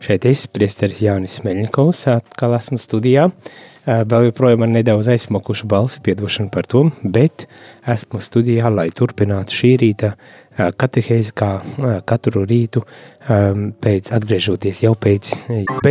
Šeit es, priesteris Jānis Smeļņikovs, atkal esmu studijā. Vēl joprojām man nedaudz aizsmokuša balsi, piedošana par to, bet esmu studijā, lai turpinātu šī rīta katehēzi kā katru rītu pēc atgriežoties jau pēc